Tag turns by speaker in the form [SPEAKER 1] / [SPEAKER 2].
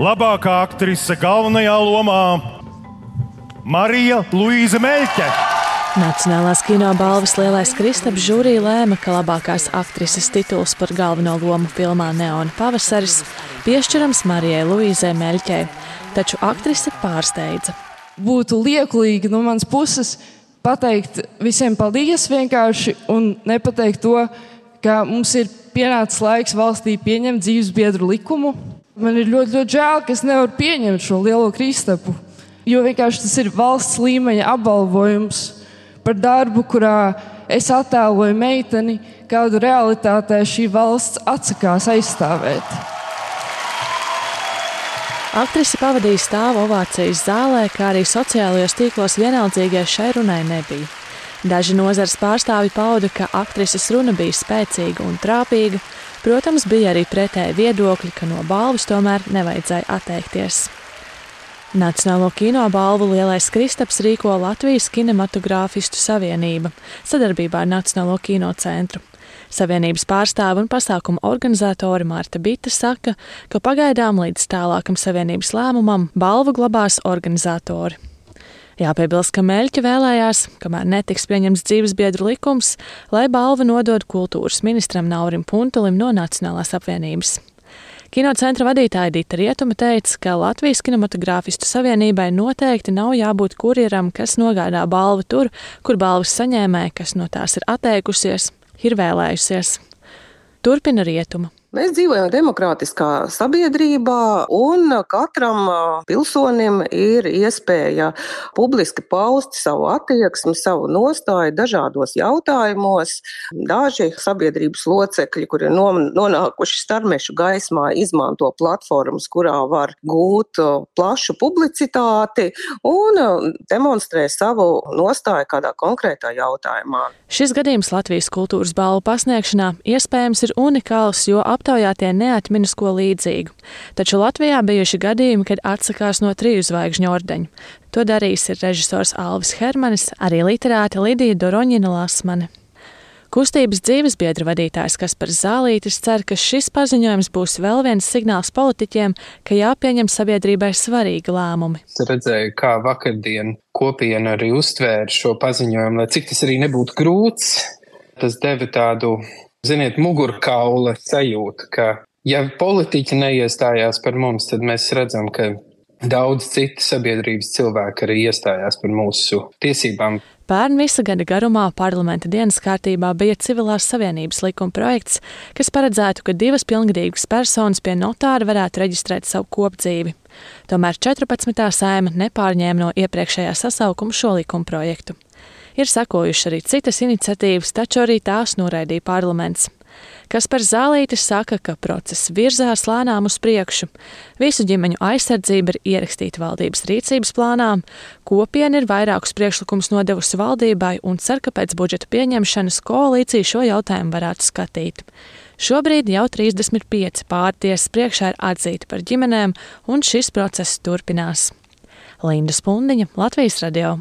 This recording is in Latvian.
[SPEAKER 1] labākā aktrise galvenajā lomā Marija Luīza Meļķe.
[SPEAKER 2] Nacionālās kino balvas lielais Kristaps žūrija lēma, ka labākās aktrises tituls par galveno lomu filmā Neona pavasaris piešķirams Marijai Luīzai Meļķei, taču aktrise pārsteidza.
[SPEAKER 3] Būtu liekulīgi no manas puses pateikt visiem paldies vienkārši un nepateikt to, ka mums ir pienācis laiks valstī pieņemt dzīves biedru likumu. Man ir ļoti, ļoti žēl, ka es nevaru pieņemt šo lielo kristapu, jo vienkārši tas ir valsts līmeņa apbalvojums par darbu, kurā es attēloju meiteni, kādu realitātē šī valsts atsakās aizstāvēt.
[SPEAKER 2] Aktrise pavadīja stāvu ovācijas zālē, kā arī sociālajos tīklos vienaldzīgie šai runai nebija. Daži nozars pārstāvi pauda, ka aktrises runa bija spēcīga un trāpīga. Protams, bija arī pretēji viedokļi, ka no balvas tomēr nevajadzēja atteikties. Nacionālo kino balvu Lielais Kristaps rīko Latvijas Kinematogrāfistu savienība sadarbībā ar Nacionālo kino centru. Savienības pārstāve un pasākuma organizatori Mārta Bita saka, ka pagaidām līdz tālākam savienības lēmumam balvu glabās organizatori. Jāpiebilst, ka Meļķa vēlējās, kamēr netiks pieņemts dzīves biedru likums, lai balvu nodod kultūras ministram Naurim Puntulim no Nacionālās apvienības. Kinocentra vadītāja Dita Rietuma teica, ka Latvijas kinematogrāfistu savienībai noteikti nav jābūt kurjeram, kas nogādā balvu tur, kur balvas saņēmēji, kas no tās ir atteikusies, ir vēlējusies. Turpina rietuma.
[SPEAKER 4] Mēs dzīvojam demokrātiskā sabiedrībā, un katram pilsonim ir iespēja publiski paust savu attieksmi, savu nostāju dažādos jautājumos. Daži sabiedrības locekļi, kuri ir nonākuši starmešu gaismā, izmanto platformas, kurā var gūt plašu publicitāti un demonstrē savu nostāju kādā konkrētā jautājumā.
[SPEAKER 2] Šis gadījums Latvijas kultūras balvu pasniegšanā iespējams ir unikāls, jo aptaujātie neatminas ko līdzīgu. Taču Latvijā bijuši gadījumi, kad atsakās no triju zvaigžņu ordeņa. To darījis ir režisors Alvis Hermanis, arī literāte Lidija Doroņina Lasmane. Kustības dzīves biedra vadītājs Kaspars Zālītis cer, ka šis paziņojums būs vēl viens signāls politiķiem, ka jāpieņem sabiedrībai svarīgi lēmumi.
[SPEAKER 5] Es redzēju, kā vakardien kopiena arī uztvēra šo paziņojumu, lai cik tas arī nebūtu grūts. Tas deva tādu ziniet, mugurkaula sajūta, ka ja politiķi neiestājās par mums, tad mēs redzam, ka daudz citu sabiedrības cilvēku arī iestājās par mūsu tiesībām.
[SPEAKER 2] Pērn visa gada garumā parlamenta dienas kārtībā bija civilās savienības likuma projekts, kas paredzētu, ka divas pilngadīgas personas pie notāra varētu reģistrēt savu kopdzīvi. Tomēr 14. sēma nepārņēma no iepriekšējā sasaukuma šo likuma projektu. Ir sekojušas arī citas iniciatīvas, taču arī tās noraidīja parlaments. Kas par zālītis saka, ka process virzās lēnām uz priekšu. Visu ģimeņu aizsardzība ir ierakstīta valdības rīcības plānā, kopiena ir vairākus priekšlikumus nodevusi valdībai un cer, ka pēc budžeta pieņemšanas koalīcija šo jautājumu varētu skatīt. Šobrīd jau 35 pārtiesas priekšā ir atzīti par ģimenēm, un šis process turpinās. Linda Spundiņa, Latvijas radio.